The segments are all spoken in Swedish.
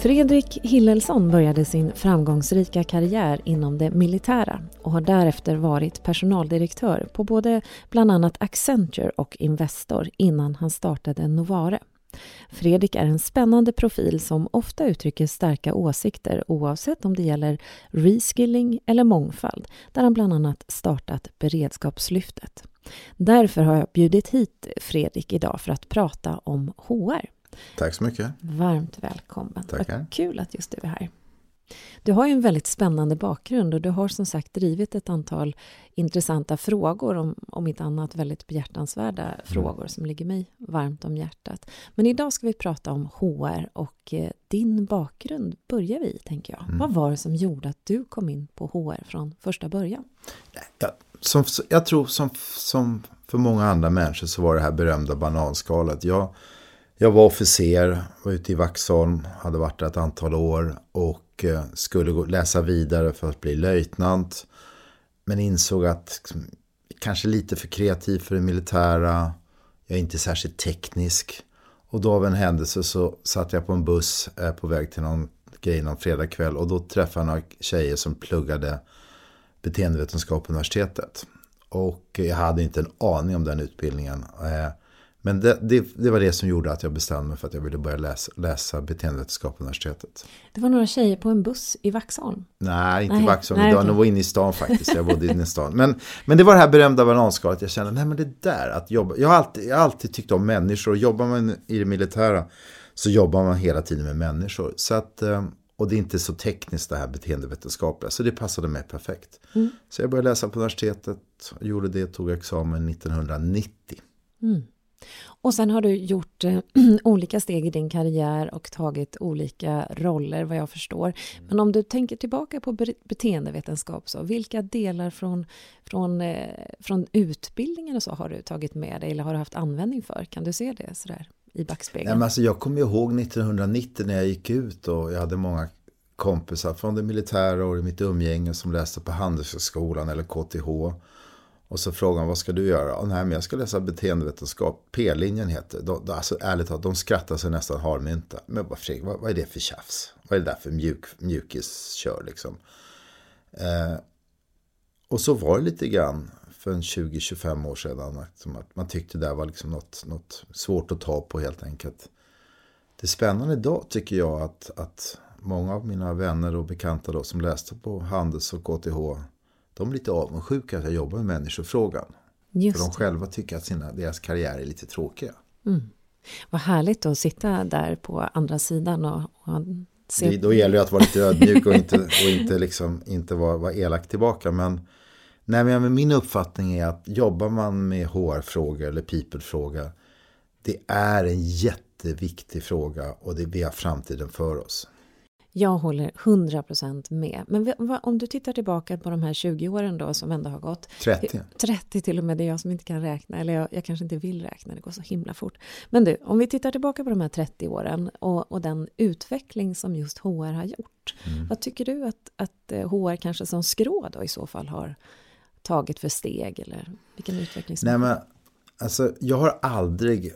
Fredrik Hillelsson började sin framgångsrika karriär inom det militära och har därefter varit personaldirektör på både bland annat Accenture och Investor innan han startade Novare. Fredrik är en spännande profil som ofta uttrycker starka åsikter oavsett om det gäller reskilling eller mångfald, där han bland annat startat Beredskapslyftet. Därför har jag bjudit hit Fredrik idag för att prata om HR. Tack så mycket. Varmt välkommen. Tackar. Vad kul att just du är här. Du har ju en väldigt spännande bakgrund och du har som sagt drivit ett antal intressanta frågor, om, om inte annat väldigt behjärtansvärda mm. frågor som ligger mig varmt om hjärtat. Men idag ska vi prata om HR och eh, din bakgrund börjar vi tänker jag. Mm. Vad var det som gjorde att du kom in på HR från första början? Ja, som, jag tror som, som för många andra människor så var det här berömda bananskalet. Jag jag var officer, var ute i Vaxholm, hade varit där ett antal år och eh, skulle läsa vidare för att bli löjtnant. Men insåg att liksom, kanske lite för kreativ för det militära. Jag är inte särskilt teknisk. Och då av en händelse så satt jag på en buss eh, på väg till någon grej någon fredagkväll. Och då träffade jag några tjejer som pluggade beteendevetenskap på universitetet. Och jag hade inte en aning om den utbildningen. Eh, men det, det, det, var det som gjorde att jag bestämde mig för att jag ville börja läsa, läsa beteendevetenskap på universitetet. Det var några tjejer på en buss i Vaxholm? Nej, inte i Vaxholm. Nej, det var inne i stan faktiskt. Jag bodde inne i stan. Men, men det var det här berömda bananskalet. Jag kände, nej men det där att jobba. Jag har alltid, jag har alltid tyckt om människor. Och jobbar man i det militära så jobbar man hela tiden med människor. Så att, eh, och det är inte så tekniskt det här beteendevetenskapliga. Så det passade mig perfekt. Mm. Så jag började läsa på universitetet. Gjorde det, tog examen 1990. Mm. Och sen har du gjort eh, olika steg i din karriär och tagit olika roller vad jag förstår. Men om du tänker tillbaka på beteendevetenskap, så, vilka delar från, från, eh, från utbildningen och så har du tagit med dig eller har du haft användning för? Kan du se det sådär i backspegeln? Nej, men alltså, jag kommer ihåg 1990 när jag gick ut och jag hade många kompisar från det militära och i mitt umgänge som läste på Handelshögskolan eller KTH. Och så frågar han vad ska du göra? Oh, nej, men jag ska läsa beteendevetenskap. P-linjen heter de, de, Alltså ärligt talat, de skrattar sig nästan harmynta. Men vad, vad, vad är det för tjafs? Vad är det där för mjuk, mjukiskör liksom? Eh, och så var det lite grann för en 20-25 år sedan. Att man tyckte det var liksom något, något svårt att ta på helt enkelt. Det spännande idag tycker jag att, att många av mina vänner och bekanta då, som läste på Handels och KTH de är lite avundsjuka att jag jobbar med människofrågan. Just för de själva tycker att sina, deras karriär är lite tråkiga. Mm. Vad härligt att sitta där på andra sidan och, och se. Det, då gäller det att vara lite ödmjuk och inte, och inte, liksom, inte vara, vara elak tillbaka. Men, nej, men min uppfattning är att jobbar man med HR-frågor eller people-frågor. Det är en jätteviktig fråga och det, vi har framtiden för oss. Jag håller 100% med. Men om du tittar tillbaka på de här 20 åren då som ändå har gått. 30. 30 till och med, det är jag som inte kan räkna. Eller jag, jag, kanske inte vill räkna, det går så himla fort. Men du, om vi tittar tillbaka på de här 30 åren och, och den utveckling som just HR har gjort. Mm. Vad tycker du att, att HR eh, kanske som skrå då i så fall har tagit för steg? Eller vilken utveckling som Nej, men, alltså, jag har aldrig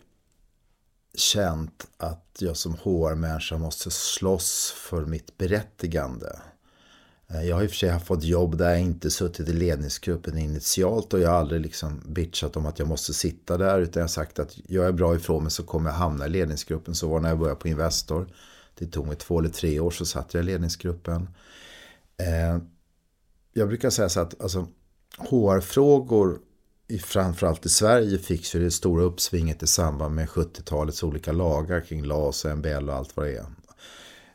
känt att jag som HR-människa måste slåss för mitt berättigande. Eh, jag har i och för sig fått jobb där jag inte suttit i ledningsgruppen initialt och jag har aldrig liksom bitchat om att jag måste sitta där utan jag har sagt att jag är bra ifrån mig så kommer jag hamna i ledningsgruppen. Så var när jag började på Investor. Det tog mig två eller tre år så satt jag i ledningsgruppen. Eh, jag brukar säga så att alltså, HR-frågor i, framförallt i Sverige fick ju det stora uppsvinget i samband med 70-talets olika lagar kring LAS och MBL och allt vad det är.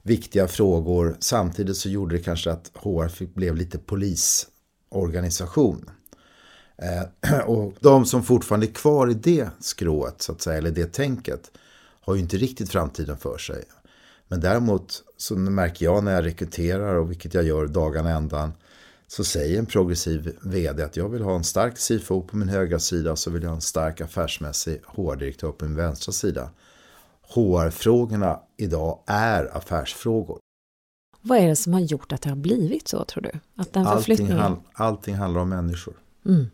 Viktiga frågor. Samtidigt så gjorde det kanske att HR blev lite polisorganisation. Eh, och de som fortfarande är kvar i det skrået, så att säga, eller det tänket, har ju inte riktigt framtiden för sig. Men däremot så märker jag när jag rekryterar, och vilket jag gör dagarna ändan, så säger en progressiv vd att jag vill ha en stark CFO på min högra sida så vill jag ha en stark affärsmässig HR-direktör på min vänstra sida. HR-frågorna idag är affärsfrågor. Vad är det som har gjort att det har blivit så tror du? Att den allting, hand, allting handlar om människor. Mm.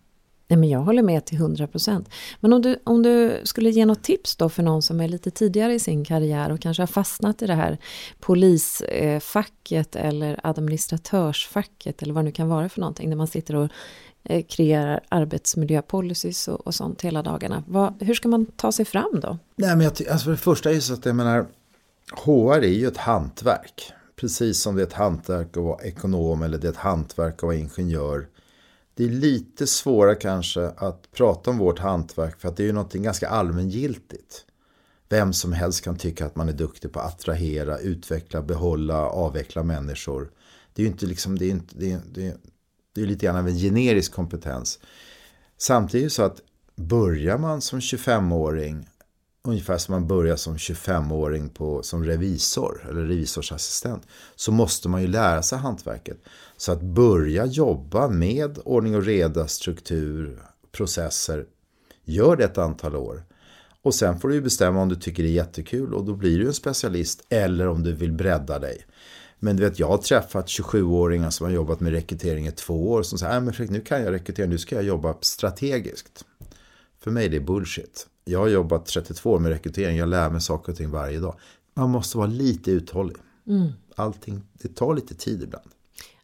Nej, men jag håller med till 100 procent. Men om du, om du skulle ge något tips då för någon som är lite tidigare i sin karriär och kanske har fastnat i det här polisfacket eller administratörsfacket eller vad det nu kan vara för någonting. När man sitter och eh, kreerar arbetsmiljöpolicys och, och sånt hela dagarna. Vad, hur ska man ta sig fram då? Nej, men jag, alltså för det första är så att jag menar, HR är ju ett hantverk. Precis som det är ett hantverk att vara ekonom eller det är ett hantverk att vara ingenjör det är lite svårare kanske att prata om vårt hantverk för att det är ju någonting ganska allmängiltigt. Vem som helst kan tycka att man är duktig på att attrahera, utveckla, behålla, avveckla människor. Det är ju inte liksom, det är, inte, det är, det är, det är lite grann av en generisk kompetens. Samtidigt så att börjar man som 25-åring ungefär som man börjar som 25-åring på, som revisor eller revisorsassistent så måste man ju lära sig hantverket. Så att börja jobba med ordning och reda, struktur, processer, gör det ett antal år. Och sen får du ju bestämma om du tycker det är jättekul och då blir du en specialist eller om du vill bredda dig. Men du vet, jag har träffat 27-åringar som har jobbat med rekrytering i två år som säger, men nu kan jag rekrytera, nu ska jag jobba strategiskt. För mig är det bullshit. Jag har jobbat 32 år med rekrytering, jag lär mig saker och ting varje dag. Man måste vara lite uthållig. Mm. Allting, det tar lite tid ibland.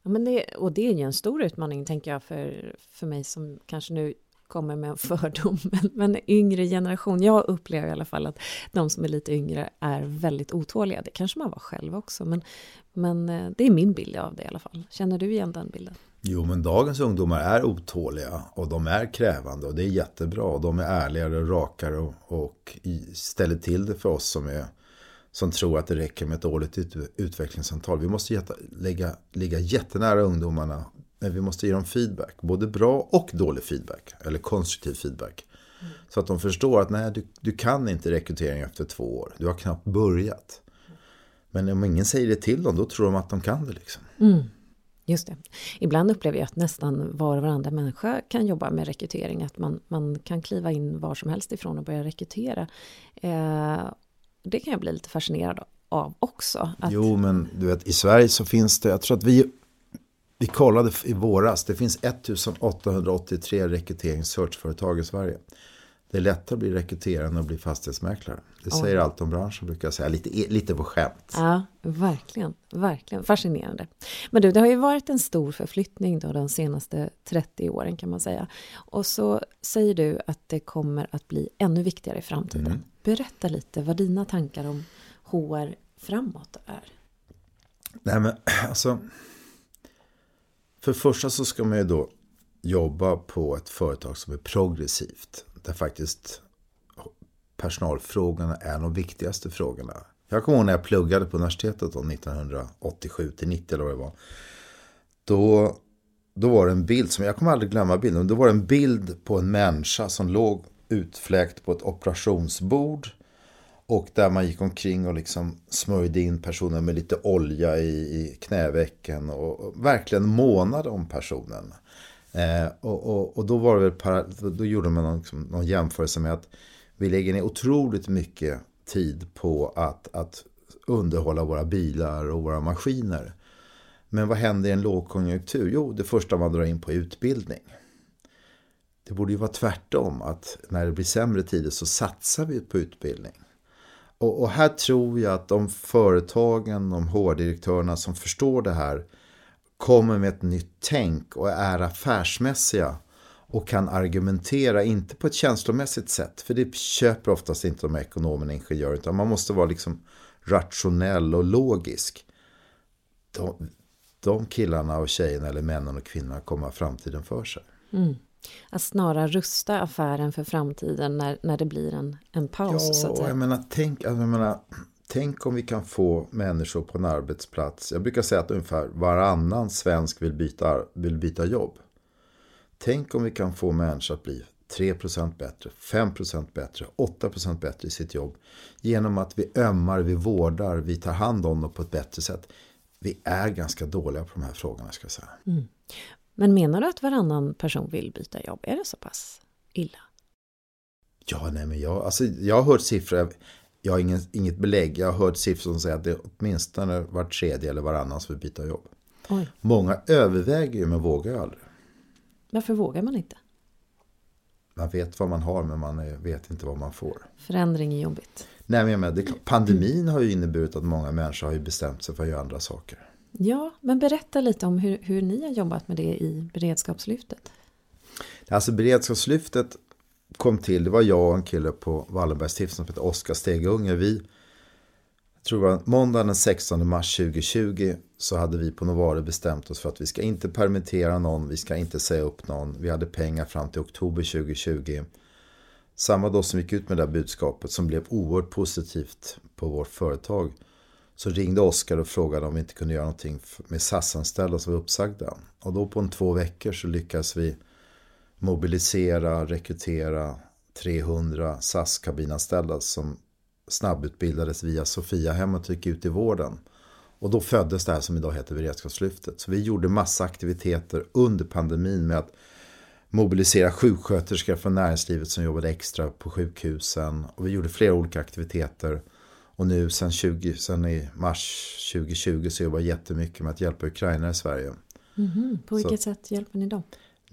Ja, men det, och det är ju en stor utmaning tänker jag för, för mig som kanske nu kommer med en fördom, men, men yngre generation. Jag upplever i alla fall att de som är lite yngre är väldigt otåliga. Det kanske man var själv också, men, men eh, det är min bild av det i alla fall. Känner du igen den bilden? Jo, men dagens ungdomar är otåliga och de är krävande och det är jättebra. De är ärligare och rakare och, och ställer till det för oss som, är, som tror att det räcker med ett årligt ut, utvecklingssamtal. Vi måste jätta, lägga, ligga jättenära ungdomarna, men vi måste ge dem feedback. Både bra och dålig feedback, eller konstruktiv feedback. Mm. Så att de förstår att nej, du, du kan inte rekrytering efter två år. Du har knappt börjat. Men om ingen säger det till dem, då tror de att de kan det. Liksom. Mm. Just det. Ibland upplever jag att nästan var och varandra människa kan jobba med rekrytering. Att man, man kan kliva in var som helst ifrån och börja rekrytera. Eh, det kan jag bli lite fascinerad av också. Att... Jo, men du vet i Sverige så finns det, jag tror att vi, vi kollade i våras, det finns 1883 rekryteringssearchföretag i Sverige. Det är lättare att bli rekryterare än att bli fastighetsmäklare. Det säger oh. allt om branschen brukar jag säga, lite, lite på skämt. Ja, verkligen, verkligen fascinerande. Men du, det har ju varit en stor förflyttning då de senaste 30 åren kan man säga. Och så säger du att det kommer att bli ännu viktigare i framtiden. Mm. Berätta lite vad dina tankar om HR framåt är. Nej men alltså, för första så ska man ju då jobba på ett företag som är progressivt där faktiskt personalfrågorna är de viktigaste frågorna. Jag kommer ihåg när jag pluggade på universitetet då, 1987 till 90 eller vad det var. Då, då var det en bild som, jag kommer aldrig glömma bilden, då var det en bild på en människa som låg utfläkt på ett operationsbord. Och där man gick omkring och liksom smörjde in personen med lite olja i, i knävecken och, och verkligen månade om personen. Eh, och, och, och, då, var det para, då gjorde man någon, liksom, någon jämförelse med att vi lägger ner otroligt mycket tid på att, att underhålla våra bilar och våra maskiner. Men vad händer i en lågkonjunktur? Jo, det första man drar in på är utbildning. Det borde ju vara tvärtom, att när det blir sämre tider så satsar vi på utbildning. Och, och här tror jag att de företagen, de HR-direktörerna som förstår det här kommer med ett nytt tänk och är affärsmässiga och kan argumentera, inte på ett känslomässigt sätt, för det köper oftast inte de ekonomerna och ingenjörerna, utan man måste vara liksom rationell och logisk. De, de killarna och tjejerna, eller männen och kvinnorna, kommer ha framtiden för sig. Mm. Att snarare rusta affären för framtiden när, när det blir en, en paus. Ja, så att säga. jag menar, tänk, jag menar, tänk om vi kan få människor på en arbetsplats. Jag brukar säga att ungefär varannan svensk vill byta, vill byta jobb. Tänk om vi kan få människor att bli 3% bättre, 5% bättre, 8% bättre i sitt jobb. Genom att vi ömmar, vi vårdar, vi tar hand om dem på ett bättre sätt. Vi är ganska dåliga på de här frågorna ska jag säga. Mm. Men menar du att varannan person vill byta jobb? Är det så pass illa? Ja, nej men jag, alltså, jag har hört siffror, jag har ingen, inget belägg, jag har hört siffror som säger att det är åtminstone var tredje eller varannan som vill byta jobb. Oj. Många överväger ju men vågar ju aldrig. Varför vågar man inte? Man vet vad man har men man vet inte vad man får. Förändring är jobbigt. Nej, men jag menar, det pandemin har ju inneburit att många människor har ju bestämt sig för att göra andra saker. Ja, men berätta lite om hur, hur ni har jobbat med det i beredskapslyftet. Alltså beredskapslyftet kom till, det var jag och en kille på Wallenbergstiftelsen som hette Oskar Stegunge. Vi, jag tror det var måndagen den 16 mars 2020 så hade vi på Novare bestämt oss för att vi ska inte permittera någon, vi ska inte säga upp någon. Vi hade pengar fram till oktober 2020. Samma dag som vi gick ut med det här budskapet som blev oerhört positivt på vårt företag så ringde Oskar och frågade om vi inte kunde göra någonting med SAS-anställda som var uppsagda. Och då på en två veckor så lyckades vi mobilisera, rekrytera 300 SAS-kabinanställda som snabbutbildades via Sofiahemmet och gick ut i vården. Och då föddes det här som idag heter Beredskapslyftet. Så vi gjorde massa aktiviteter under pandemin med att mobilisera sjuksköterskor från näringslivet som jobbade extra på sjukhusen. Och vi gjorde flera olika aktiviteter. Och nu sen, 20, sen i mars 2020 så jobbar jag jättemycket med att hjälpa Ukraina i Sverige. Mm -hmm. På vilket så, sätt hjälper ni dem?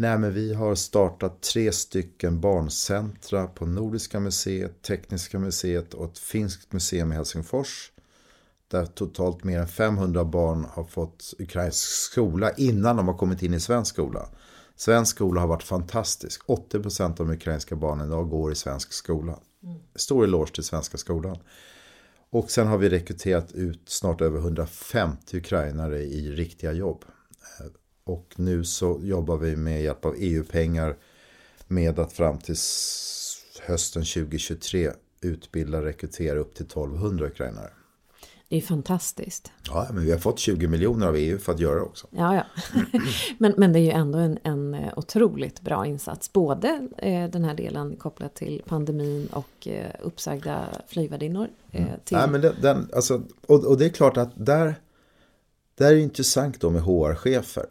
Nej, men vi har startat tre stycken barncentra på Nordiska museet, Tekniska museet och ett finskt museum i Helsingfors. Där totalt mer än 500 barn har fått ukrainsk skola innan de har kommit in i svensk skola. Svensk skola har varit fantastisk. 80% av de ukrainska barnen idag går i svensk skola. Stor eloge till svenska skolan. Och sen har vi rekryterat ut snart över 150 ukrainare i riktiga jobb. Och nu så jobbar vi med hjälp av EU-pengar med att fram till hösten 2023 utbilda och rekrytera upp till 1200 ukrainare. Det är fantastiskt. Ja, men vi har fått 20 miljoner av EU för att göra det också. Ja, ja. men, men det är ju ändå en, en otroligt bra insats. Både eh, den här delen kopplat till pandemin och eh, uppsagda flygvärdinnor. Eh, mm. till... Nej, men den, den, alltså, och, och det är klart att där, där är det intressant då med HR-chefer.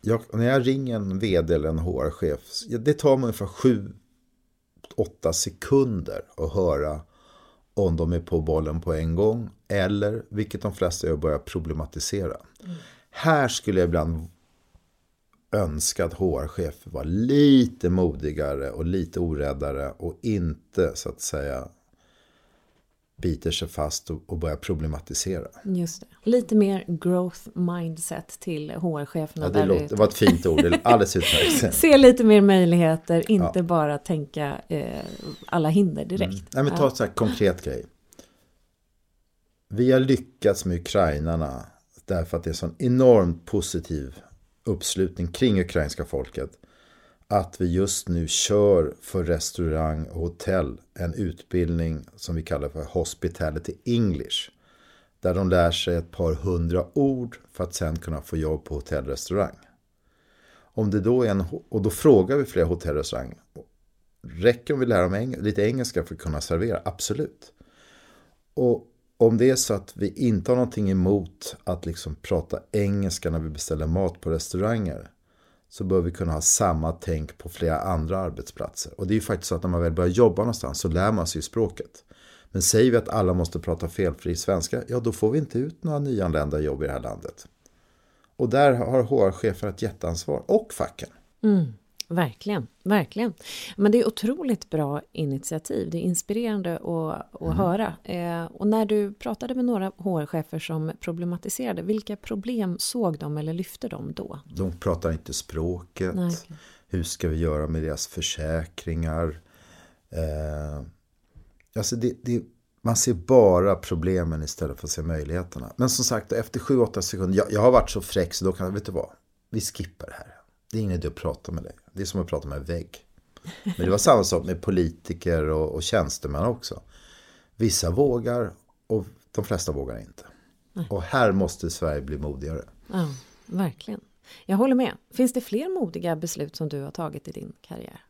Jag, när jag ringer en vd eller en HR-chef, det tar mig ungefär 7-8 sekunder att höra om de är på bollen på en gång eller, vilket de flesta gör, börja problematisera. Mm. Här skulle jag ibland önska att HR-chefer var lite modigare och lite oräddare och inte så att säga biter sig fast och, och börjar problematisera. Just det. Lite mer growth mindset till HR-cheferna. Ja, det, låter, det var ett fint ord, alldeles utmärkt. Se lite mer möjligheter, inte ja. bara tänka eh, alla hinder direkt. Mm. Nej, men ta ett så här konkret grej. Vi har lyckats med ukrainarna därför att det är en sån enormt positiv uppslutning kring ukrainska folket att vi just nu kör för restaurang och hotell en utbildning som vi kallar för Hospitality English. Där de lär sig ett par hundra ord för att sen kunna få jobb på hotell och restaurang. Om det då är en, och då frågar vi flera hotell och restaurang. Räcker om vi lär dem lite engelska för att kunna servera? Absolut. Och om det är så att vi inte har någonting emot att liksom prata engelska när vi beställer mat på restauranger så bör vi kunna ha samma tänk på flera andra arbetsplatser. Och det är ju faktiskt så att när man väl börjar jobba någonstans så lär man sig språket. Men säger vi att alla måste prata felfri svenska, ja då får vi inte ut några nyanlända jobb i det här landet. Och där har HR-chefer ett jätteansvar, och facken. Mm. Verkligen, verkligen. Men det är otroligt bra initiativ. Det är inspirerande att, att mm. höra. Eh, och när du pratade med några HR-chefer som problematiserade, vilka problem såg de eller lyfte de då? De pratar inte språket. Nej, okay. Hur ska vi göra med deras försäkringar? Eh, alltså det, det, man ser bara problemen istället för att se möjligheterna. Men som sagt, efter 7-8 sekunder, jag, jag, har varit så fräck så då kan, vet du vad? Vi skippar det här. Det är ingen idé att prata med dig. Det är som att prata med en vägg. Men det var samma sak med politiker och, och tjänstemän också. Vissa vågar och de flesta vågar inte. Nej. Och här måste Sverige bli modigare. Ja, verkligen. Jag håller med. Finns det fler modiga beslut som du har tagit i din karriär?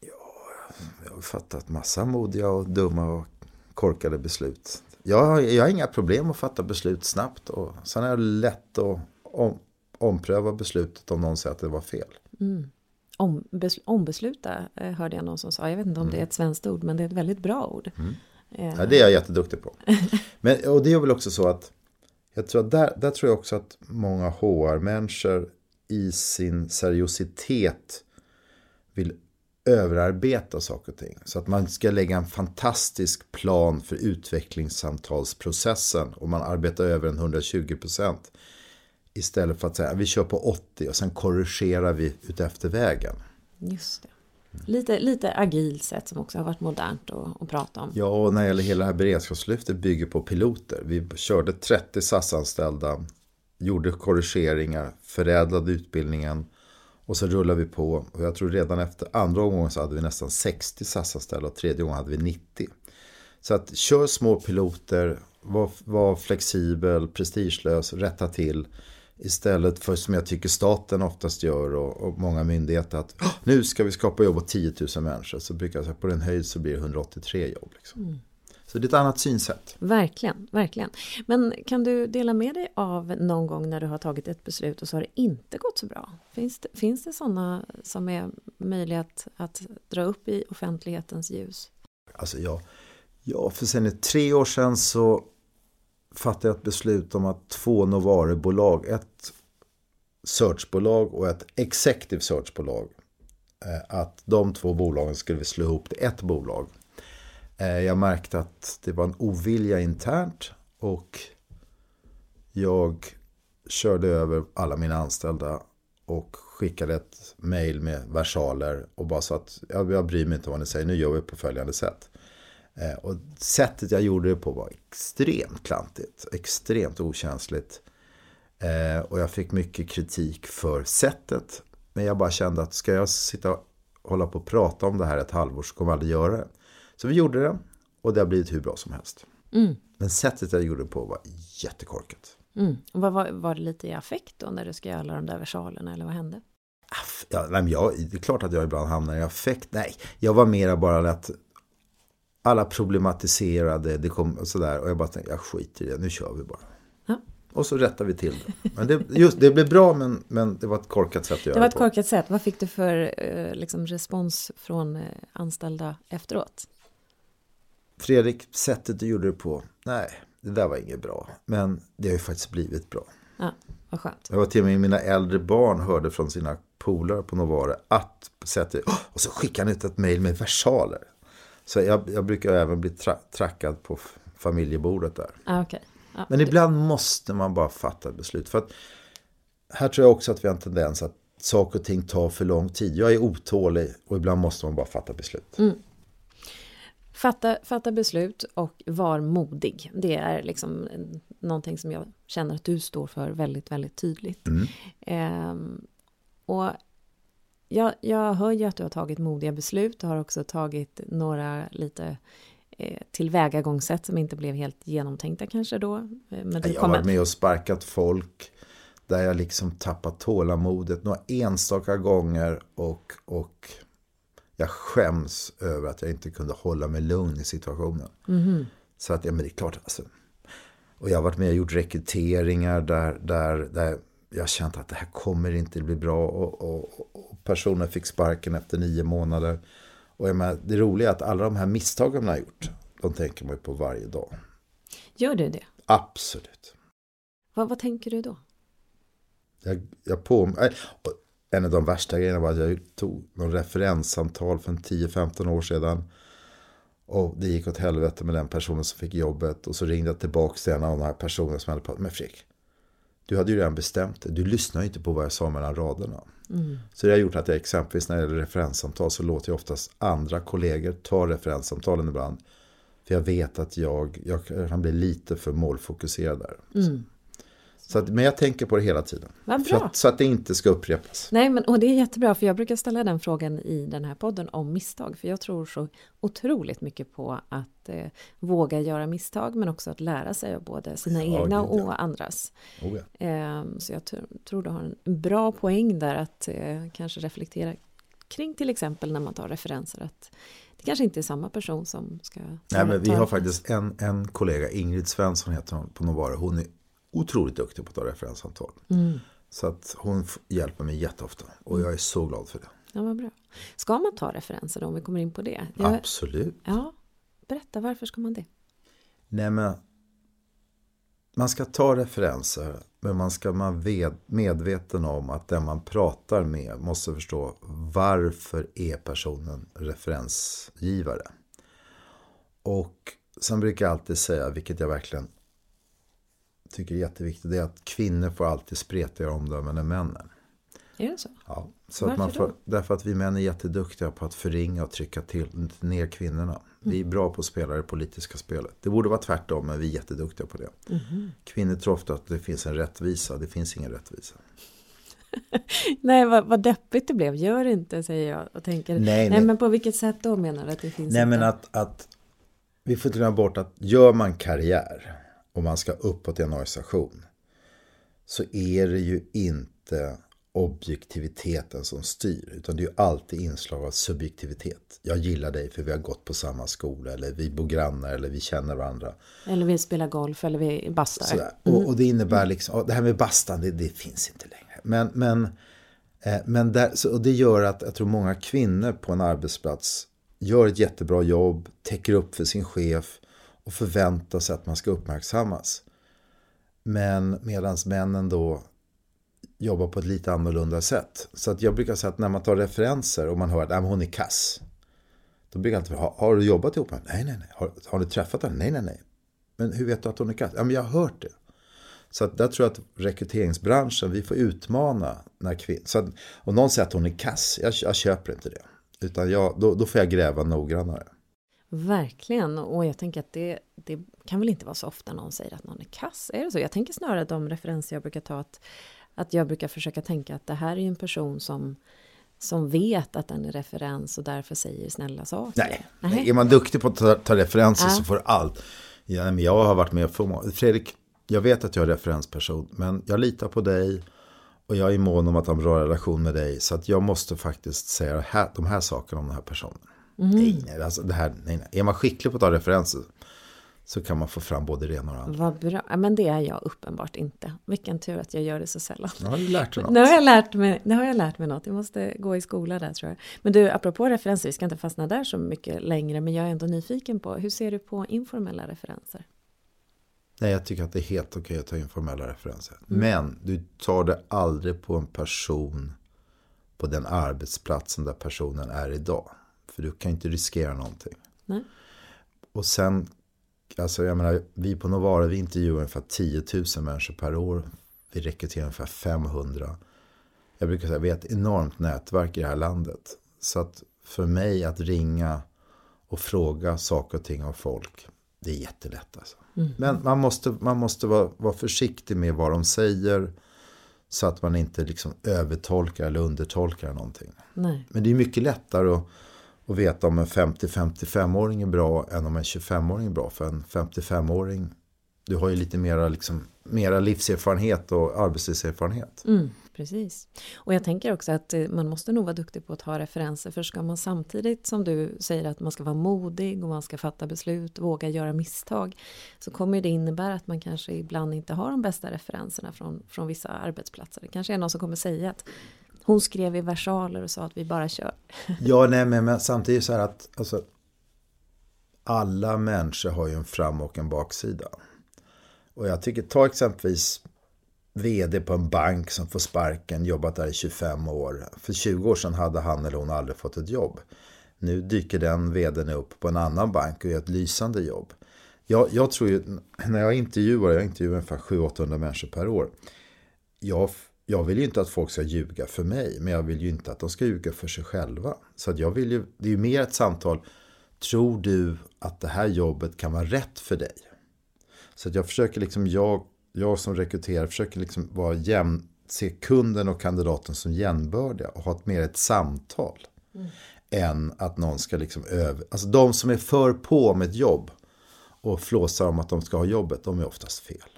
Ja, jag har fattat massa modiga och dumma och korkade beslut. Jag, jag har inga problem att fatta beslut snabbt och sen är det lätt att om, ompröva beslutet om någon säger att det var fel. Mm. Om, bes, ombesluta eh, hörde jag någon som sa. Jag vet inte om mm. det är ett svenskt ord men det är ett väldigt bra ord. Mm. Eh. Ja, det är jag jätteduktig på. Men, och det är väl också så att jag tror att där, där tror jag också att många HR-människor i sin seriositet vill överarbeta saker och ting. Så att man ska lägga en fantastisk plan för utvecklingssamtalsprocessen och man arbetar över en 120 procent. Istället för att säga vi kör på 80 och sen korrigerar vi utefter vägen. Just det. Lite, lite agilt sätt som också har varit modernt att, att prata om. Ja, och när det gäller hela det här beredskapslyftet bygger på piloter. Vi körde 30 SAS-anställda, gjorde korrigeringar, förädlade utbildningen och så rullade vi på. Och jag tror redan efter andra omgången så hade vi nästan 60 SAS-anställda och tredje gången hade vi 90. Så att kör små piloter, var, var flexibel, prestigelös, rätta till. Istället för som jag tycker staten oftast gör och, och många myndigheter att nu ska vi skapa jobb åt 10 000 människor. Så brukar jag säga på den höjd så blir det 183 jobb. Liksom. Mm. Så det är ett annat synsätt. Verkligen, verkligen. Men kan du dela med dig av någon gång när du har tagit ett beslut och så har det inte gått så bra? Finns det, finns det sådana som är möjliga att, att dra upp i offentlighetens ljus? Alltså ja, ja för sen tre år sedan så fattade jag ett beslut om att två Novare-bolag, ett searchbolag och ett executive searchbolag, eh, att de två bolagen skulle vi slå ihop till ett bolag. Eh, jag märkte att det var en ovilja internt och jag körde över alla mina anställda och skickade ett mail med versaler och bara sa att jag, jag bryr mig inte vad ni säger, nu gör vi på följande sätt. Eh, och sättet jag gjorde det på var extremt klantigt, extremt okänsligt. Eh, och jag fick mycket kritik för sättet. Men jag bara kände att ska jag sitta och hålla på och prata om det här ett halvår så kommer jag aldrig göra det. Så vi gjorde det och det har blivit hur bra som helst. Mm. Men sättet jag gjorde det på var jättekorkat. Mm. Var, var, var det lite i affekt då när du ska göra alla de där versalerna eller vad hände? Ja, nej, jag, det är klart att jag ibland hamnar i affekt. Nej, jag var mera bara att alla problematiserade, det kom sådär. Och jag bara tänkte, jag skiter i det, nu kör vi bara. Ja. Och så rättar vi till det. Men det, just, det blev bra, men, men det var ett korkat sätt att göra det var ett korkat sätt. Vad fick du för eh, liksom, respons från eh, anställda efteråt? Fredrik, sättet du gjorde det på, nej, det där var inget bra. Men det har ju faktiskt blivit bra. Ja, vad skönt. Jag var till och med mina äldre barn hörde från sina polare på Novare att sättet, och så skickade han ut ett mejl med versaler. Så jag, jag brukar även bli tra trackad på familjebordet där. Ah, okay. ah, Men ibland måste man bara fatta ett beslut. För att här tror jag också att vi har en tendens att saker och ting tar för lång tid. Jag är otålig och ibland måste man bara fatta beslut. Mm. Fatta, fatta beslut och var modig. Det är liksom någonting som jag känner att du står för väldigt, väldigt tydligt. Mm. Ehm, och jag, jag hör ju att du har tagit modiga beslut. Du har också tagit några lite eh, tillvägagångssätt som inte blev helt genomtänkta kanske då. Eh, men jag har varit med och sparkat folk där jag liksom tappat tålamodet några enstaka gånger och, och jag skäms över att jag inte kunde hålla mig lugn i situationen. Mm. Så att, ja men det är klart alltså. Och jag har varit med och gjort rekryteringar där, där, där jag känt att det här kommer inte bli bra. Och, och, och personen fick sparken efter nio månader. Och jag menar, det roliga är att alla de här misstagen man har gjort, de tänker man ju på varje dag. Gör du det? Absolut. Vad, vad tänker du då? Jag, jag på, äh, en av de värsta grejerna var att jag tog någon referenssamtal för 10-15 år sedan. Och det gick åt helvete med den personen som fick jobbet. Och så ringde jag tillbaka till en av de här personerna som hade pratat med Fredrik. Du hade ju redan bestämt det. Du lyssnar ju inte på vad jag sa mellan raderna. Mm. Så det har gjort att jag exempelvis när det gäller referenssamtal så låter jag oftast andra kollegor ta referenssamtalen ibland. För jag vet att jag, jag kan bli lite för målfokuserad där. Mm. Så att, men jag tänker på det hela tiden. Att, så att det inte ska upprepas. Nej, men, och det är jättebra för jag brukar ställa den frågan i den här podden om misstag. För jag tror så otroligt mycket på att eh, våga göra misstag men också att lära sig av både sina ja, egna och ja. andras. Oh, ja. eh, så jag tror du har en bra poäng där att eh, kanske reflektera kring till exempel när man tar referenser. att det kanske inte är samma person som ska... Nej, men vi har faktiskt en, en kollega, Ingrid Svensson heter hon på Novara. Hon är otroligt duktig på att ta referenssamtal. Mm. Så att hon hjälper mig jätteofta och jag är så glad för det. Ja, vad bra. Ska man ta referenser då, om vi kommer in på det? Jag, Absolut. Ja, berätta varför ska man det? Nej men man ska ta referenser men man ska vara medveten om att den man pratar med måste förstå varför är personen referensgivare. Och sen brukar jag alltid säga, vilket jag verkligen tycker är jätteviktigt, det är att kvinnor får alltid spretigare omdömen än männen. Är det så? Ja. Så Varför att man får, då? Därför att vi män är jätteduktiga på att förringa och trycka till, ner kvinnorna. Mm. Vi är bra på att spela det politiska spelet. Det borde vara tvärtom, men vi är jätteduktiga på det. Mm. Kvinnor tror ofta att det finns en rättvisa. Det finns ingen rättvisa. nej, vad, vad deppigt det blev. Gör inte, säger jag. Och tänker, nej, nej, nej. men på vilket sätt då menar du att det finns Nej, inte? men att, att vi får inte glömma bort att gör man karriär och man ska uppåt i en organisation så är det ju inte objektiviteten som styr. Utan det är ju alltid inslag av subjektivitet. Jag gillar dig för vi har gått på samma skola. Eller vi bor grannar eller vi känner varandra. Eller vi spelar golf eller vi bastar. Mm. Och, och, det innebär liksom, det här med bastan det, det finns inte längre. Men, men, eh, men där, så, och det gör att jag tror många kvinnor på en arbetsplats gör ett jättebra jobb, täcker upp för sin chef och förväntar sig att man ska uppmärksammas. Men medan männen då jobbar på ett lite annorlunda sätt. Så att jag brukar säga att när man tar referenser och man hör att hon är kass. Då brukar jag alltid fråga, har, du jobbat ihop med henne? Nej, nej, nej. Har, har du träffat henne? Nej, nej, nej. Men hur vet du att hon är kass? Ja, men jag har hört det. Så att där tror jag att rekryteringsbranschen, vi får utmana när kvinnor... Så att, om någon säger att hon är kass, jag, jag köper inte det. Utan jag, då, då får jag gräva noggrannare. Verkligen, och jag tänker att det, det kan väl inte vara så ofta någon säger att någon är kass. Är det så? Jag tänker snarare de referenser jag brukar ta att att jag brukar försöka tänka att det här är en person som som vet att den är referens och därför säger snälla saker. Nej, Nej. är man duktig på att ta, ta referenser ja. så får allt. Ja, men jag har varit med för Fredrik, jag vet att jag är referensperson, men jag litar på dig och jag är mån om att ha en bra relation med dig. Så att jag måste faktiskt säga här, de här sakerna om den här personen. Mm. Nej, nej, alltså det här, nej, nej. Är man skicklig på att ta referenser så kan man få fram både det ena och det andra. Vad bra. Men det är jag uppenbart inte. Vilken tur att jag gör det så sällan. Nu har du lärt dig något. Nu har jag lärt mig, nu har jag lärt mig något. Jag måste gå i skola där tror jag. Men du, apropå referenser, vi ska inte fastna där så mycket längre. Men jag är ändå nyfiken på, hur ser du på informella referenser? Nej, jag tycker att det är helt okej att ta informella referenser. Mm. Men du tar det aldrig på en person på den arbetsplatsen där personen är idag. För du kan inte riskera någonting. Nej. Och sen Alltså jag menar, vi på Novara vi intervjuar ungefär 10 000 människor per år. Vi rekryterar ungefär 500. Jag brukar säga att vi har ett enormt nätverk i det här landet. Så att för mig att ringa och fråga saker och ting av folk, det är jättelätt alltså. Mm. Men man måste, man måste vara, vara försiktig med vad de säger. Så att man inte liksom övertolkar eller undertolkar någonting. Nej. Men det är mycket lättare att och veta om en 50-55-åring är bra än om en 25-åring är bra. För en 55-åring, du har ju lite mera, liksom, mera livserfarenhet och arbetslivserfarenhet. Mm, precis. Och jag tänker också att eh, man måste nog vara duktig på att ha referenser. För ska man samtidigt som du säger att man ska vara modig och man ska fatta beslut, våga göra misstag. Så kommer det innebära att man kanske ibland inte har de bästa referenserna från, från vissa arbetsplatser. Det kanske är någon som kommer säga att hon skrev i versaler och sa att vi bara kör. ja, nej, men, men samtidigt så här att alltså, alla människor har ju en fram och en baksida. Och jag tycker, ta exempelvis vd på en bank som får sparken, jobbat där i 25 år. För 20 år sedan hade han eller hon aldrig fått ett jobb. Nu dyker den vdn upp på en annan bank och gör ett lysande jobb. Jag, jag tror ju, när jag intervjuar, jag intervjuar ungefär 700-800 människor per år. Jag jag vill ju inte att folk ska ljuga för mig, men jag vill ju inte att de ska ljuga för sig själva. Så att jag vill ju, det är ju mer ett samtal, tror du att det här jobbet kan vara rätt för dig? Så att jag försöker liksom, jag, jag som rekryterar försöker liksom vara jämn, se kunden och kandidaten som jämnbördiga och ha ett mer ett samtal. Mm. Än att någon ska liksom över, alltså de som är för på med ett jobb och flåsar om att de ska ha jobbet, de är oftast fel.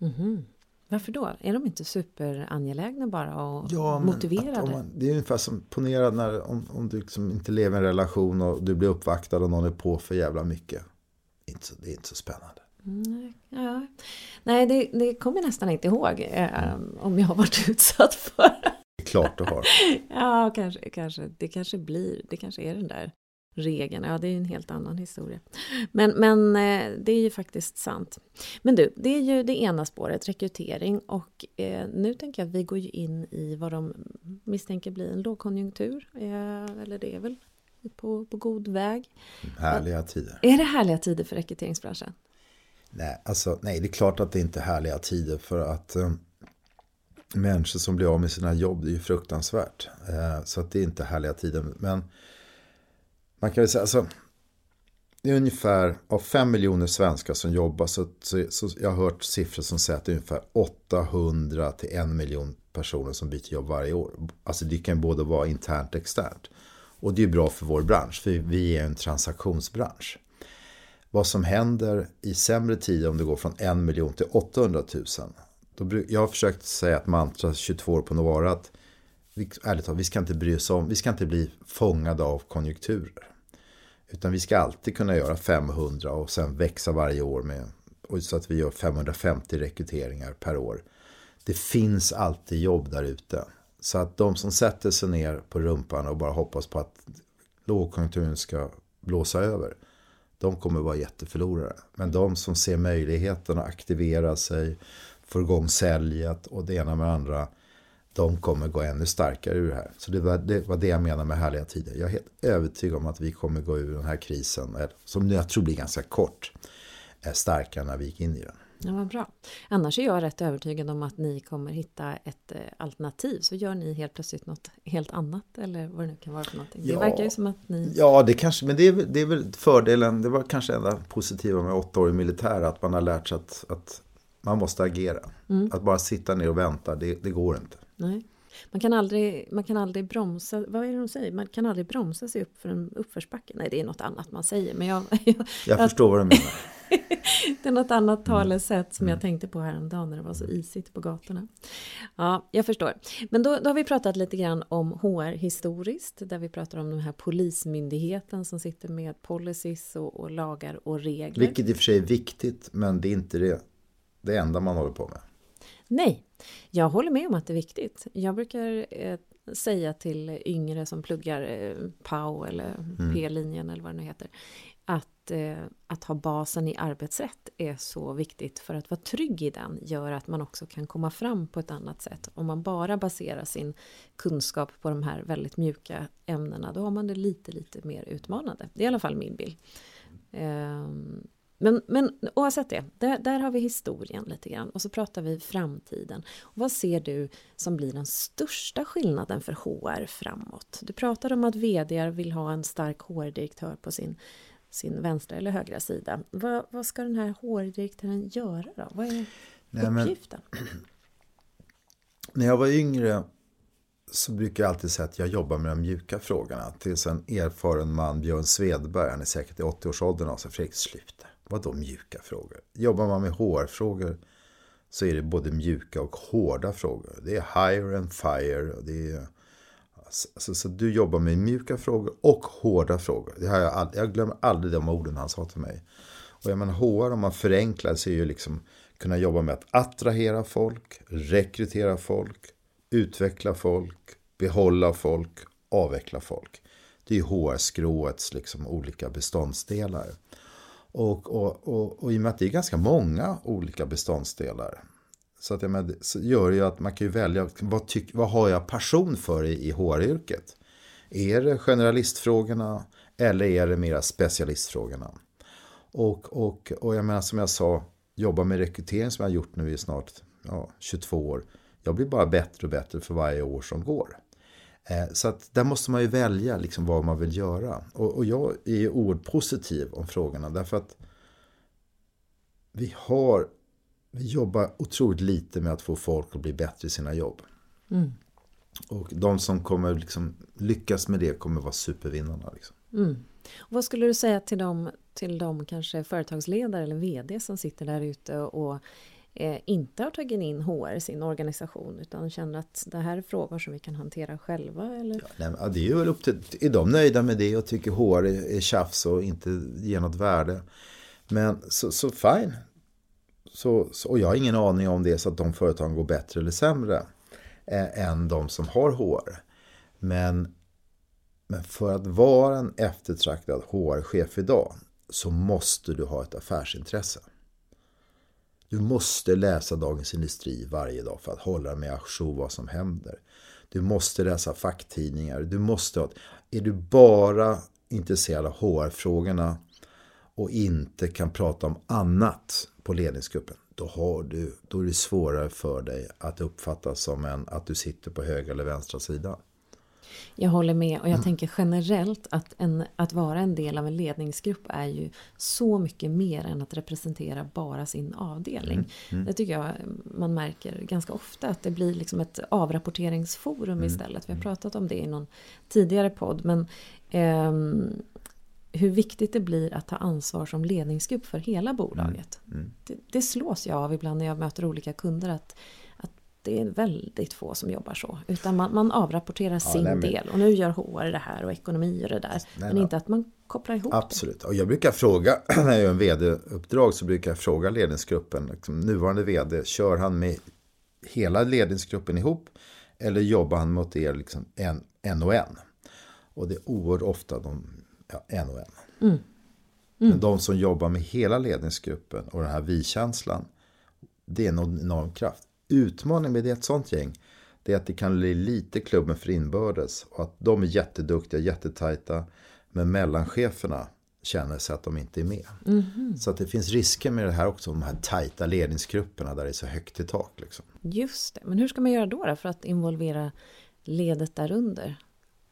Mm. Varför då? Är de inte superangelägna bara och ja, motiverade? Man, det är ungefär som ponera när om, om du liksom inte lever i en relation och du blir uppvaktad och någon är på för jävla mycket. Det är inte så, det är inte så spännande. Mm, ja. Nej, det, det kommer jag nästan inte ihåg eh, om jag har varit utsatt för. Det är klart du har. ja, kanske, kanske. Det kanske blir, det kanske är den där regeln. Ja, det är en helt annan historia. Men, men eh, det är ju faktiskt sant. Men du, det är ju det ena spåret, rekrytering. Och eh, nu tänker jag att vi går ju in i vad de misstänker blir en lågkonjunktur. Eh, eller det är väl på, på god väg. Härliga tider. Är det härliga tider för rekryteringsbranschen? Nej, alltså, nej, det är klart att det inte är härliga tider för att eh, människor som blir av med sina jobb, det är ju fruktansvärt. Eh, så att det är inte härliga tider. Men man kan väl säga, alltså, det är ungefär av fem miljoner svenskar som jobbar så, så, så, jag har hört siffror som säger att det är ungefär 800 till en miljon personer som byter jobb varje år. Alltså det kan både vara internt och externt. Och det är bra för vår bransch, för vi är en transaktionsbransch. Vad som händer i sämre tider om det går från en miljon till 800 000. Då, jag har försökt säga att mantra 22 år på Novara att vi, ärligt talat, vi ska inte bry oss om, vi ska inte bli fångade av konjunkturer. Utan vi ska alltid kunna göra 500 och sen växa varje år med, så att vi gör 550 rekryteringar per år. Det finns alltid jobb där ute. Så att de som sätter sig ner på rumpan och bara hoppas på att lågkonjunkturen ska blåsa över. De kommer vara jätteförlorare. Men de som ser möjligheten att aktivera sig, få igång säljet och det ena med det andra. De kommer gå ännu starkare ur det här. Så det var det, var det jag menar med härliga tider. Jag är helt övertygad om att vi kommer gå ur den här krisen, som jag tror blir ganska kort, starkare när vi gick in i den. Ja, vad bra. Annars är jag rätt övertygad om att ni kommer hitta ett eh, alternativ. Så gör ni helt plötsligt något helt annat eller vad det nu kan vara för någonting. Ja, det verkar ju som att ni... Ja, det kanske, men det är, det är väl fördelen. Det var kanske enda positiva med åtta år i militär. Att man har lärt sig att, att man måste agera. Mm. Att bara sitta ner och vänta, det, det går inte. Nej. Man kan, aldrig, man kan aldrig bromsa, vad är det de säger? Man kan aldrig bromsa sig upp för en uppförsbacke. Nej, det är något annat man säger. Men jag, jag, jag förstår vad du menar. det är något annat mm. talesätt som jag mm. tänkte på häromdagen när det var så isigt på gatorna. Ja, jag förstår. Men då, då har vi pratat lite grann om HR historiskt, där vi pratar om den här polismyndigheten som sitter med policies och, och lagar och regler. Vilket i och för sig är viktigt, men det är inte det, det enda man håller på med. Nej, jag håller med om att det är viktigt. Jag brukar eh, säga till yngre som pluggar eh, PAU eller mm. P-linjen eller vad det nu heter att, eh, att ha basen i arbetsrätt är så viktigt för att vara trygg i den gör att man också kan komma fram på ett annat sätt. Om man bara baserar sin kunskap på de här väldigt mjuka ämnena då har man det lite, lite mer utmanande. Det är i alla fall min bild. Eh, men, men oavsett det, där, där, har vi historien lite grann och så pratar vi framtiden. Vad ser du som blir den största skillnaden för HR framåt? Du pratade om att VD vill ha en stark HR-direktör på sin, sin vänstra eller högra sida. Vad, vad ska den här HR-direktören göra då? Vad är Nej, uppgiften? Men, när jag var yngre så brukar jag alltid säga att jag jobbar med de mjuka frågorna. Tills en erfaren man, Björn Svedberg, han är säkert i 80-årsåldern, och sa Fredrik, sluta. Vadå mjuka frågor? Jobbar man med HR-frågor så är det både mjuka och hårda frågor. Det är hire and fire. Det är, alltså, alltså, så du jobbar med mjuka frågor och hårda frågor. Det har jag, all, jag glömmer aldrig de orden han sa till mig. Och jag menar HR, om man förenklar, så är ju liksom kunna jobba med att attrahera folk, rekrytera folk, utveckla folk, behålla folk, avveckla folk. Det är HR-skråets liksom olika beståndsdelar. Och, och, och, och i och med att det är ganska många olika beståndsdelar. Så, att jag med, så gör det ju att man kan ju välja vad, tyck, vad har jag passion för i, i HR-yrket. Är det generalistfrågorna eller är det mera specialistfrågorna? Och, och, och jag menar som jag sa, jobba med rekrytering som jag har gjort nu i snart ja, 22 år. Jag blir bara bättre och bättre för varje år som går. Eh, så att där måste man ju välja liksom vad man vill göra. Och, och jag är ju oerhört positiv om frågorna därför att vi har vi jobbar otroligt lite med att få folk att bli bättre i sina jobb. Mm. Och de som kommer liksom lyckas med det kommer vara supervinnarna. Liksom. Mm. Och vad skulle du säga till de, till de kanske företagsledare eller vd som sitter där ute och eh, inte har tagit in HR i sin organisation utan känner att det här är frågor som vi kan hantera själva? Eller? Ja, nej, det är väl upp till, är de nöjda med det och tycker HR är, är tjafs och inte ger något värde? Men så, så fine, så, så, och jag har ingen aning om det är så att de företagen går bättre eller sämre eh, än de som har HR. Men, men för att vara en eftertraktad HR-chef idag så måste du ha ett affärsintresse. Du måste läsa Dagens Industri varje dag för att hålla med ajour vad som händer. Du måste läsa facktidningar. Du måste ha, är du bara intresserad av HR-frågorna och inte kan prata om annat på ledningsgruppen, då, har du, då är det svårare för dig att uppfattas som en, att du sitter på höger eller vänstra sidan. Jag håller med och jag mm. tänker generellt att, en, att vara en del av en ledningsgrupp är ju så mycket mer än att representera bara sin avdelning. Mm. Mm. Det tycker jag man märker ganska ofta att det blir liksom ett avrapporteringsforum mm. istället. Vi har mm. pratat om det i någon tidigare podd. Men eh, hur viktigt det blir att ta ansvar som ledningsgrupp för hela bolaget. Mm. Det, det slås jag av ibland när jag möter olika kunder att det är väldigt få som jobbar så. Utan man, man avrapporterar ja, sin nej, men... del och nu gör HR det här och ekonomi gör det där. Nej, men inte att man kopplar ihop Absolut. det. Och jag brukar fråga, när jag gör en vd-uppdrag så brukar jag fråga ledningsgruppen, liksom, nuvarande vd, kör han med hela ledningsgruppen ihop eller jobbar han mot er liksom en, en och en? Och det är oerhört ofta de ja, en och en. Mm. Mm. Men de som jobbar med hela ledningsgruppen och den här vi-känslan, det är en enorm kraft. Utmaningen med ett sånt gäng, det är att det kan bli lite klubben för inbördes. Och att de är jätteduktiga, jättetajta. Men mellancheferna känner sig att de inte är med. Mm. Så att det finns risker med det här också, de här tajta ledningsgrupperna där det är så högt i tak. Liksom. Just det, men hur ska man göra då, då för att involvera ledet därunder?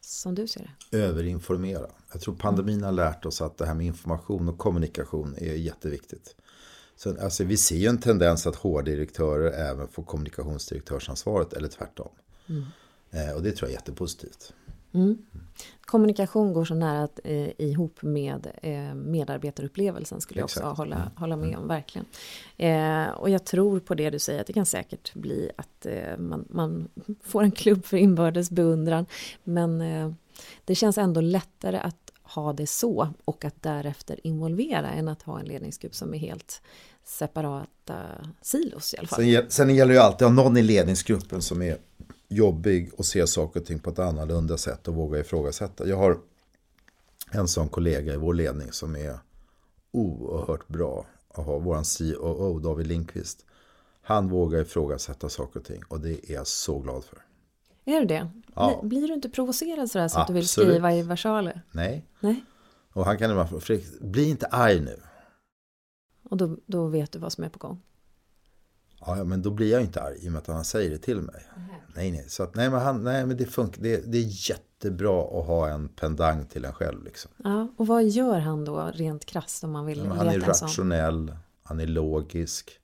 som du ser det? Överinformera. Jag tror pandemin har lärt oss att det här med information och kommunikation är jätteviktigt. Så, alltså, vi ser ju en tendens att HR-direktörer även får kommunikationsdirektörsansvaret eller tvärtom. Mm. Eh, och det tror jag är jättepositivt. Mm. Kommunikation går så nära att, eh, ihop med eh, medarbetarupplevelsen skulle jag också hålla, mm. hålla med om, verkligen. Eh, och jag tror på det du säger, att det kan säkert bli att eh, man, man, får en klubb för inbördes beundran. Men eh, det känns ändå lättare att ha det så och att därefter involvera än att ha en ledningsgrupp som är helt separata silos i alla fall. Sen, sen gäller det ju alltid att ha någon i ledningsgruppen som är jobbig och ser saker och ting på ett annorlunda sätt och vågar ifrågasätta. Jag har en sån kollega i vår ledning som är oerhört bra att ha. Vår COO David Lindqvist. Han vågar ifrågasätta saker och ting och det är jag så glad för. Är du det? Ja. Blir du inte provocerad sådär så att du vill skriva i versaler? Nej. Nej. Och han kan ibland Fredrik, bli inte arg nu. Och då, då vet du vad som är på gång? Ja, men då blir jag inte arg i och med att han säger det till mig. Mm. Nej, nej. Så att, nej, men, han, nej, men det funkar. Det, det är jättebra att ha en pendang till en själv. Liksom. Ja, och vad gör han då rent krasst om man vill ja, Han är rationell, han är logisk.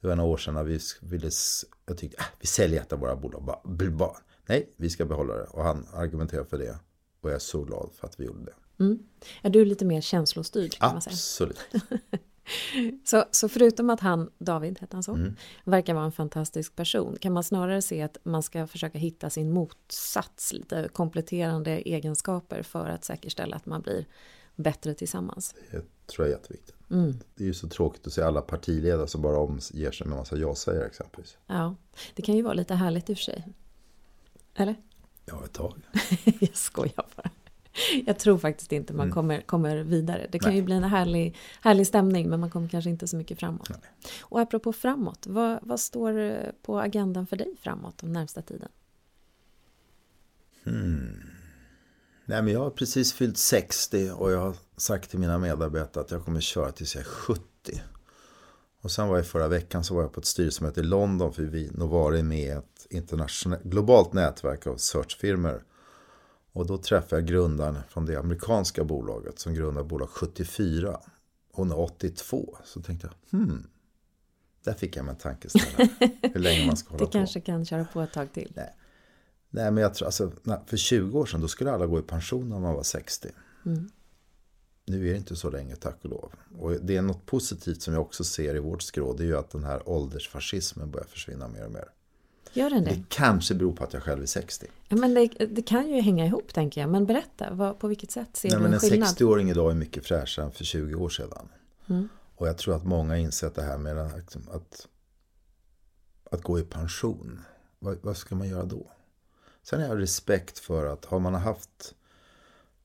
Det var några år sedan när vi ville, jag tyckte, äh, vi säljer ett av våra bolag. Bara, bara, nej, vi ska behålla det. Och han argumenterar för det. Och jag är så glad för att vi gjorde det. Mm. Är du lite mer känslostyrd? Kan Absolut. Man säga? Så, så förutom att han, David hette han så, mm. verkar vara en fantastisk person kan man snarare se att man ska försöka hitta sin motsats, lite kompletterande egenskaper för att säkerställa att man blir bättre tillsammans. Det tror jag är jätteviktigt. Mm. Det är ju så tråkigt att se alla partiledare som bara omger sig med en massa ja-sägare exempelvis. Ja, det kan ju vara lite härligt i och för sig. Eller? Ja, ett tag. jag skojar bara. Jag tror faktiskt inte man mm. kommer, kommer vidare. Det kan Nej. ju bli en härlig, härlig stämning men man kommer kanske inte så mycket framåt. Nej. Och apropå framåt, vad, vad står på agendan för dig framåt den närmsta tiden? Hmm. Nej, men jag har precis fyllt 60 och jag har sagt till mina medarbetare att jag kommer köra tills jag är 70. Och sen var jag förra veckan så var jag på ett styrelsemöte i London för vi Novare är med ett internationellt, globalt nätverk av searchfirmor och då träffade jag grundaren från det amerikanska bolaget som grundade bolag 74. Hon är 82. Så tänkte jag, hmm. Där fick jag mig en tankeställare. Hur länge man ska hålla på. Det kanske kan köra på ett tag till. Nej, Nej men jag tror, alltså, för 20 år sedan då skulle alla gå i pension när man var 60. Mm. Nu är det inte så länge, tack och lov. Och det är något positivt som jag också ser i vårt skrå. Det är ju att den här åldersfascismen börjar försvinna mer och mer. Gör den det? Det kanske beror på att jag själv är 60. Ja, men det, det kan ju hänga ihop tänker jag. Men berätta, vad, på vilket sätt ser Nej, du en, en skillnad? En 60-åring idag är mycket fräschare än för 20 år sedan. Mm. Och jag tror att många insett det här med att, att, att gå i pension. Vad, vad ska man göra då? Sen har jag respekt för att har man haft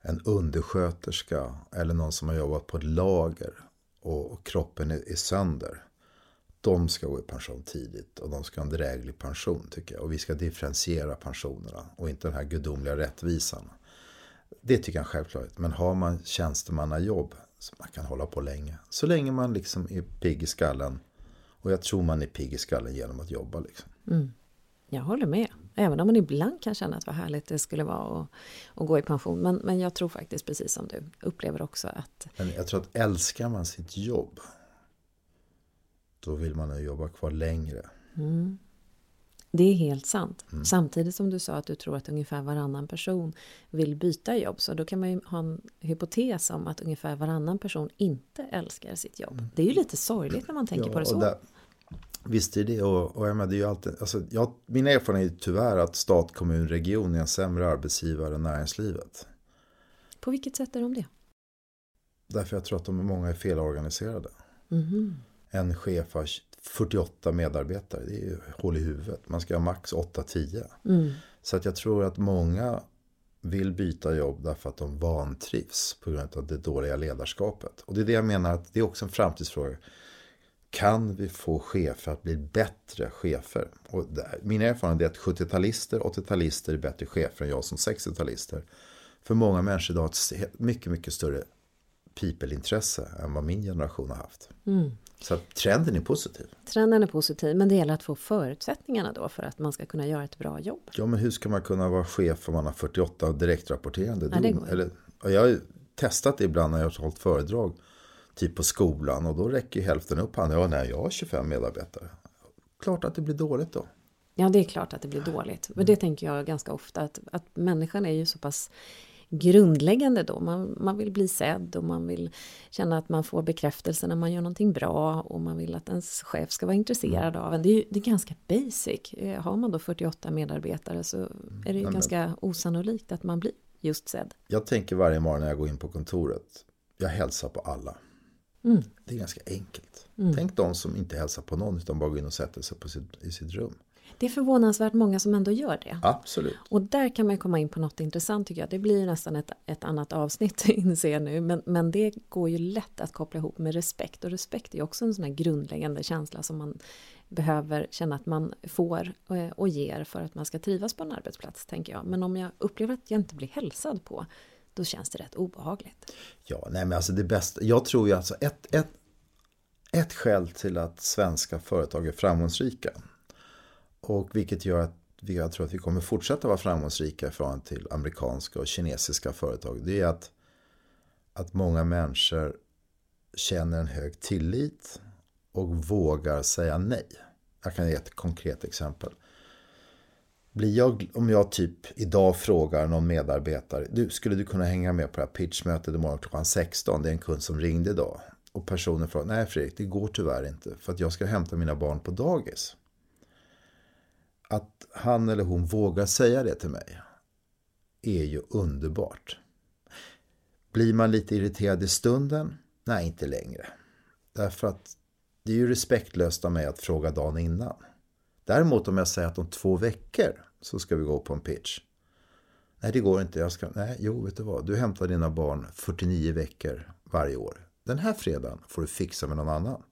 en undersköterska eller någon som har jobbat på ett lager och, och kroppen är, är sönder. De ska gå i pension tidigt och de ska ha en dräglig pension tycker jag. Och vi ska differentiera pensionerna och inte den här gudomliga rättvisan. Det tycker jag är självklart. Men har man tjänstemannajobb så man kan hålla på länge. Så länge man liksom är pigg i skallen. Och jag tror man är pigg i skallen genom att jobba. Liksom. Mm. Jag håller med. Även om man ibland kan känna att vad härligt det skulle vara att, att gå i pension. Men, men jag tror faktiskt precis som du upplever också att... Men jag tror att älskar man sitt jobb då vill man jobba kvar längre. Mm. Det är helt sant. Mm. Samtidigt som du sa att du tror att ungefär varannan person vill byta jobb. Så då kan man ju ha en hypotes om att ungefär varannan person inte älskar sitt jobb. Mm. Det är ju lite sorgligt när man tänker ja, på det så. Där, visst är det och, och jag menar, det är ju alltid, alltså, jag, min erfarenhet är tyvärr att stat, kommun, region är en sämre arbetsgivare än näringslivet. På vilket sätt är de det? Därför jag tror att de är många är felorganiserade. Mm. En chef har 48 medarbetare, det är ju hål i huvudet. Man ska ha max 8-10. Mm. Så att jag tror att många vill byta jobb därför att de vantrivs på grund av det dåliga ledarskapet. Och det är det jag menar att det är också en framtidsfråga. Kan vi få chefer att bli bättre chefer? Och min erfarenhet är att 70-talister, 80-talister är bättre chefer än jag som 60-talister. För många människor idag har ett mycket, mycket större people-intresse än vad min generation har haft. Mm. Så trenden är positiv. Trenden är positiv, men det gäller att få förutsättningarna då för att man ska kunna göra ett bra jobb. Ja, men hur ska man kunna vara chef om man har 48 direktrapporterande? Ja, det går. Eller, jag har testat det ibland när jag har hållit föredrag. Typ på skolan och då räcker hälften upp handen. Ja, nej, jag har 25 medarbetare. Klart att det blir dåligt då. Ja, det är klart att det blir dåligt. Men det tänker jag ganska ofta att, att människan är ju så pass grundläggande då. Man, man vill bli sedd och man vill känna att man får bekräftelse när man gör någonting bra och man vill att ens chef ska vara intresserad av en. Det är, det är ganska basic. Eh, har man då 48 medarbetare så är det ju ganska osannolikt att man blir just sedd. Jag tänker varje morgon när jag går in på kontoret, jag hälsar på alla. Mm. Det är ganska enkelt. Mm. Tänk de som inte hälsar på någon utan bara går in och sätter sig på sitt, i sitt rum. Det är förvånansvärt många som ändå gör det. Absolut. Och där kan man komma in på något intressant tycker jag. Det blir nästan ett, ett annat avsnitt inser jag nu. Men, men det går ju lätt att koppla ihop med respekt. Och respekt är också en sån här grundläggande känsla som man behöver känna att man får eh, och ger för att man ska trivas på en arbetsplats, tänker jag. Men om jag upplever att jag inte blir hälsad på, då känns det rätt obehagligt. Ja, nej men alltså det bästa, jag tror ju alltså ett, ett, ett skäl till att svenska företag är framgångsrika och vilket gör att jag tror att vi kommer fortsätta vara framgångsrika i förhållande till amerikanska och kinesiska företag. Det är att, att många människor känner en hög tillit och vågar säga nej. Jag kan ge ett konkret exempel. Blir jag, om jag typ idag frågar någon medarbetare, du, skulle du kunna hänga med på det här pitchmötet imorgon klockan 16? Det är en kund som ringde idag. Och personen frågar, nej Fredrik, det går tyvärr inte för att jag ska hämta mina barn på dagis att han eller hon vågar säga det till mig är ju underbart. Blir man lite irriterad i stunden? Nej, inte längre. Därför att det är ju respektlöst av mig att fråga dagen innan. Däremot om jag säger att om två veckor så ska vi gå på en pitch. Nej, det går inte. Jag ska, nej, jo, vet du vad? Du hämtar dina barn 49 veckor varje år. Den här fredagen får du fixa med någon annan.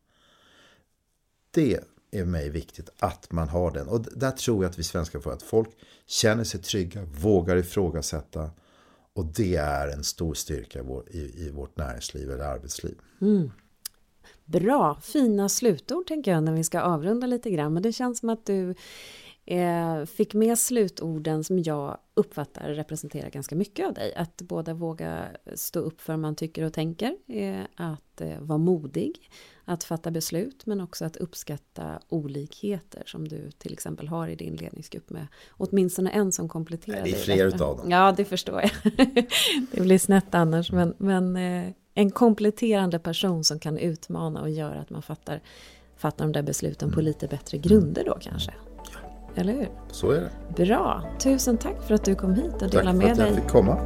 Det är mig viktigt att man har den. Och där tror jag att vi svenskar får att folk känner sig trygga, vågar ifrågasätta. Och det är en stor styrka i, vårt näringsliv eller arbetsliv. Mm. Bra, fina slutord tänker jag när vi ska avrunda lite grann. Men det känns som att du eh, fick med slutorden som jag uppfattar representerar ganska mycket av dig. Att båda våga stå upp för vad man tycker och tänker. Eh, att eh, vara modig. Att fatta beslut men också att uppskatta olikheter som du till exempel har i din ledningsgrupp med åtminstone en som kompletterar dig. Det är fler utav dem. Ja, det förstår jag. det blir snett annars. Men, men eh, en kompletterande person som kan utmana och göra att man fattar, fattar de där besluten mm. på lite bättre grunder då kanske. Eller hur? Så är det. Bra. Tusen tack för att du kom hit och delade med dig. Tack för att jag fick komma.